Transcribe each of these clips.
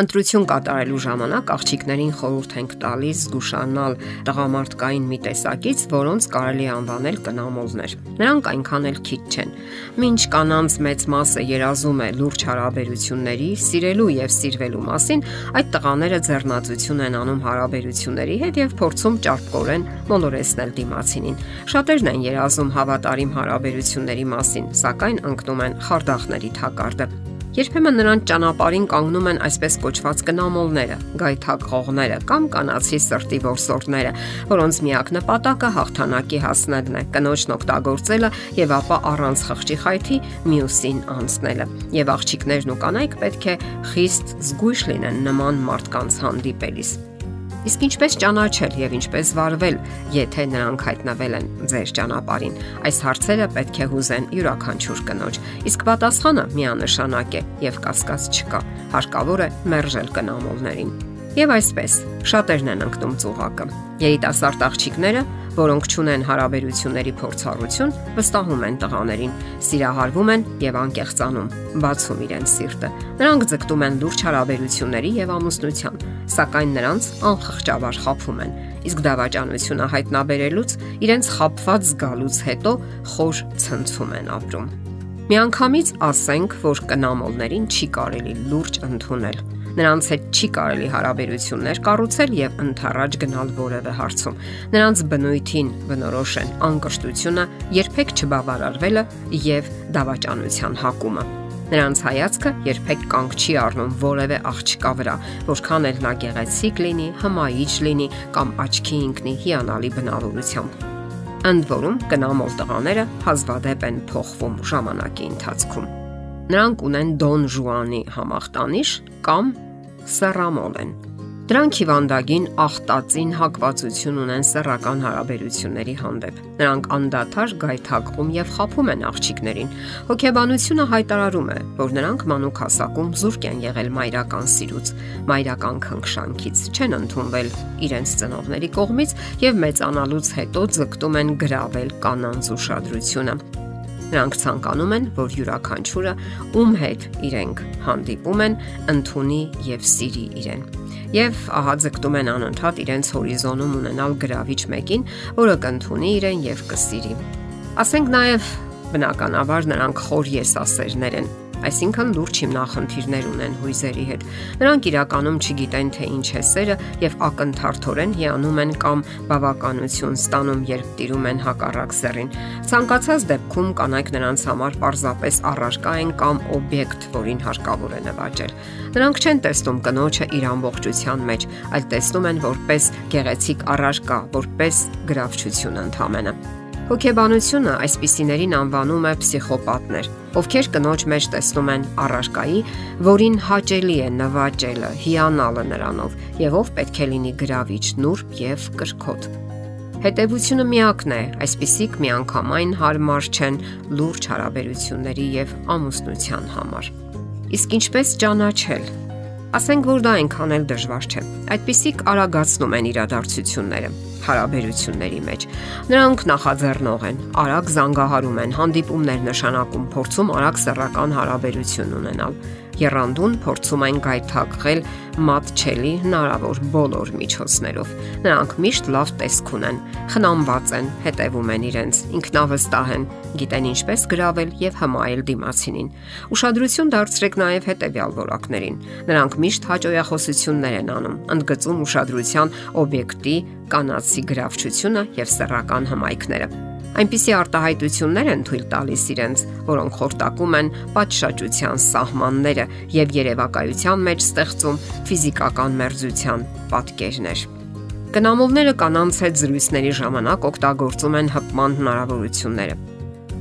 Ընտրություն կատարելու ժամանակ աղջիկներին խորհուրդ ենք տալիս զգուշանալ տղամարդկային մի տեսակից, որոնց կարելի անվանել կնամոլներ։ Նրանք այնքան էլ քիչ չեն։ Մինչ կանանց մեծ մասը երազում է լուրջ հարաբերությունների, սիրելու եւ սիրվելու մասին, այդ տղաները ձեռնացություն են անում հարաբերությունների հետ եւ փորձում ճարպկորեն մոլորեսնել դիմացինին։ Շատերն են երազում հավատարիմ հարաբերությունների մասին, սակայն ընկնում են խարդախների թակարդը։ Երբեմն նրանց ճանապարհին կանգնում են այսպես կոչված կնամոլները, գայթակղողները կամ կանացի սրտի որսորդները, որոնց միակ նպատակը հաղթանակի հասնելն է, կնոջն օգտագործելը եւ ապա առանց խղճի խայթի մյուսին անցնելը։ Եվ աղջիկներն ու կանայք պետք է խիստ զգույշ լինեն նման մարդկանց հանդիպելիս։ Իսկ ինչպես ճանաչել եւ ինչպես վարվել, եթե նրանք հայտնվել են ձեր ճանապարհին։ Այս հարցերը պետք է հուզեն յուրաքանչյուր կնոջ։ Իսկ պատասխանը միանշանակ է եւ կասկած չկա։ Հարկավոր է մերժել կնամոլներին։ Եվ այսպես, շատերն են ընկնում ծուղակը։ Երիտասարդ աղջիկները որոնք ճունեն հարաբերությունների փորձառություն, վստահում են տղաներին, սիրահարվում են եւ անկեղծանում, բացում իրենց սիրտը։ Նրանք ձգտում են լուրջ հարաբերությունների եւ ամուսնության, սակայն նրանց անխղճաբար խափում են։ Իսկ դավաճանությունը հայտնաբերելուց իրենց խափված զգալուց հետո խոր ցնցում են ապրում։ Միանգամից ասենք, որ կնամոլներին չի կարելի լուրջ ընդունել Նրանց հետ չի կարելի հարաբերություններ կառուցել եւ ընթառաջ գնալ որևէ հարցում։ Նրանց բնույթին բնորոշ են անկրտությունը, երբեք չբավարարվելը եւ դավաճանության հակումը։ Նրանց հայացքը երբեք կանգ չի առնում որևէ աղջկա վրա, որքան էլ նա գեղեցիկ լինի, հմայիչ լինի կամ աչքի ինքնի հիանալի բնավորությամբ։ Ընդ որում կնամոլ տղաները հազվադեպ են փոխվում ժամանակի ընթացքում։ Նրանք ունեն Դոն Ժուանի համախտանիշ կամ Սեռամոլ են։ Դրանք հիվանդագին ախտածին հակվածություն ունեն սեռական հարաբերությունների հանդեպ։ Նրանք անդադար գայթակղում եւ խափում են աղջիկներին։ Հոգեբանությունը հայտարարում է, որ նրանք մանուկ հասակում զուրկ են եղել մայրական սիրուց, մայրական քնքշանքից, չեն ընդունվել իրենց ծնողների կողմից եւ մեծանալուց հետո ձգտում են գravel կանանց ուշադրությունը Նրանք ցանկանում են, որ յուրաքանչյուրը ում հետ իրենք հանդիպում են, ընդունի եւ սիրի իրեն։ Եվ ահա ձգտում են անընդհատ իրենց հորիզոնում ունենալ գրավիչ մեկին, որը կընդունի իրեն եւ կսիրի։ Ասենք նաեւ բնականաբար նրանք խոր եսասերներ են այսինքն լուրջ հիմնախնդիրներ ունեն հույզերի հետ։ Նրանք իրականում չգիտեն թե ինչ է սերը եւ ակնթարթորեն հիանում են կամ բավականություն ստանում, երբ տիրում են հակառակ սերին։ Ցանկացած դեպքում կանայք նրանց համար պարզապես առարկա են կամ օբյեկտ, որին հարկավոր է նվաճել։ Նրանք չեն տեսնում կնոջը իր ամբողջության մեջ, այլ տեսնում են որպես գեղեցիկ առարկա, որպես գրավչություն ընդհանրապես։ Հոգեբանությունը այսպիսիներին անվանում է պսիխոպատներ, ովքեր կնոջ մեջ տեսնում են առարկայի, որին հաճելի է նվաճելը, հիանալը նրանով, եւ ով պետք է լինի գրավիչ, նուրբ եւ կրկոտ։ Հետևությունը միակն է, այսպիսիք միանգամայն հարմար չեն լուրջ հարաբերությունների եւ ամուսնության համար։ Իսկ ինչպես ճանաչել Ասենք որ դա այնքան էլ դժվար չէ։ Այդպիսիք արագացնում են իրադարձությունները հարաբերությունների մեջ։ Նրանք նախաձեռնող են, արագ զանգահարում են, հանդիպումներ նշանակում, փորձում արագ սեռական հարաբերություն ունենալ Երանդուն փորձում են գայթակղել մատչելի հնարավոր բոլոր միջոցներով։ Նրանք միշտ լավ տեսք ունեն, խնամված են, հետևում են իրենց, ինքնավստահ են, գիտեն ինչպես գրավել եւ հմայել դիմացինին։ Ուշադրություն դարձրեք նաեւ հետեւյալ որակներին։ Նրանք միշտ հաջողախոսություններ են անում, ընդգծում ուշադրության օբյեկտի կանացի գրավչությունը եւ սեռական հմայքները այնպիսի արտահայտություններ են թույլ տալիս իրենց, որոնք խորտակում են պատշաճության սահմանները եւ երևակայության մեջ ստեղծում ֆիզիկական մերձության պատկերներ։ Կնամոլները կանանց հետ զրույցների ժամանակ օգտագործում են հպման հնարավորությունները։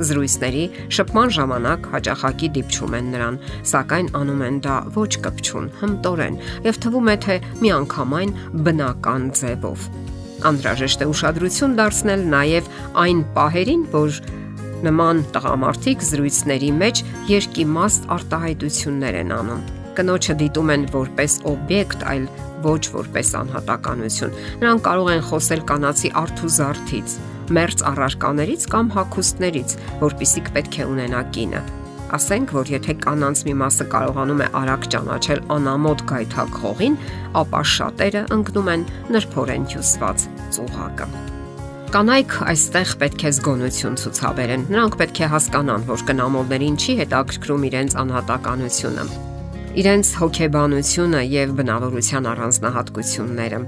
Զրույցների շփման ժամանակ հաճախակի դիպչում են նրան, սակայն անում են դա ոչ կպչուն, հմտորեն եւ թվում է թե միանգամայն բնական ձևով Անհրաժեշտ է ուշադրություն դարձնել նաև այն պահերին, որ նման տղամարդիկ զրույցների մեջ երկիմաստ արտահայտություններ են անում։ Կնոջը դիտում են որպես օբյեկտ, այլ ոչ որպես անհատականություն։ Նրանք կարող են խոսել կանացի արթուզարթից, մերց առարկաներից կամ հակոստներից, որpիսիք պետք է ունենա կինը։ Ասենք, որ եթե կանանց մի մասը կարողանում է արագ ճանաչել անամոթ գայթակ խողին, ապա շատերը ընկնում են նրբորեն հյուսված ծուղակը։ Կանայք այստեղ պետք է զգոնություն ցուցաբերեն։ Նրանք պետք է հասկանան, որ կնամոլներին չի հետաքրքրում իրենց անհատականությունը, իրենց հոգեբանությունը եւ բնավորության առանձնահատկությունները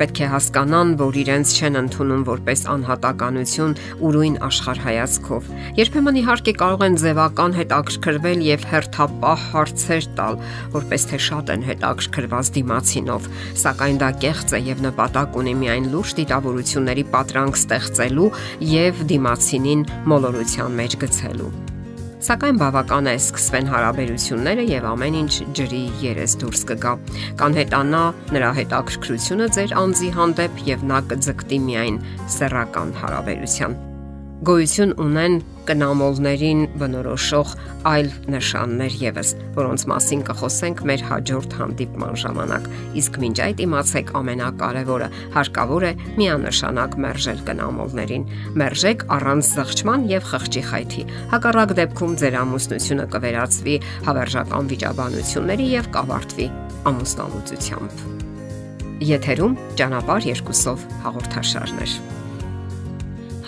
պետք է հասկանան, որ իրենց չեն ընդունում որպես անհատականություն ուրույն աշխարհայացքով։ Երբեմն իհարկե կարող են ձևական հետաքրքրվել եւ հերթապահ հարցեր տալ, որպես թե շատ են հետաքրքրված դիմացինով, սակայն դա կեղծ է եւ նպատակ ունի միայն լուրջ դիտավորությունների պատրանք ստեղծելու եւ դիմացինին մոլորության մեջ գցելու սակայն բավական է սկսվեն հարաբերությունները եւ ամեն ինչ ջրի երես դուրս կգա։ Կան հետանա նրա հետաքրքրությունը ձեր անձի հանդեպ եւ նա կձգտի միայն սեռական հարաբերության գոյություն ունեն կնամոլներին բնորոշող այլ նշաններ եւս, որոնց մասին կխոսենք մեր հաջորդ հանդիպման ժամանակ։ Իսկ մինչ այդ իմացեք ամենակարևորը՝ հարկավոր է միանշանակ մերժել կնամոլներին։ Մերժեք առանց զղջման եւ խղճի խայթի։ Հակառակ դեպքում ձեր ամուսնությունը կվերածվի հավերժական վիճաբանությունների եւ կավարտվի ամուսնալուծությամբ։ Եթերում ճանապարհ երկուսով հաղորդաշարներ։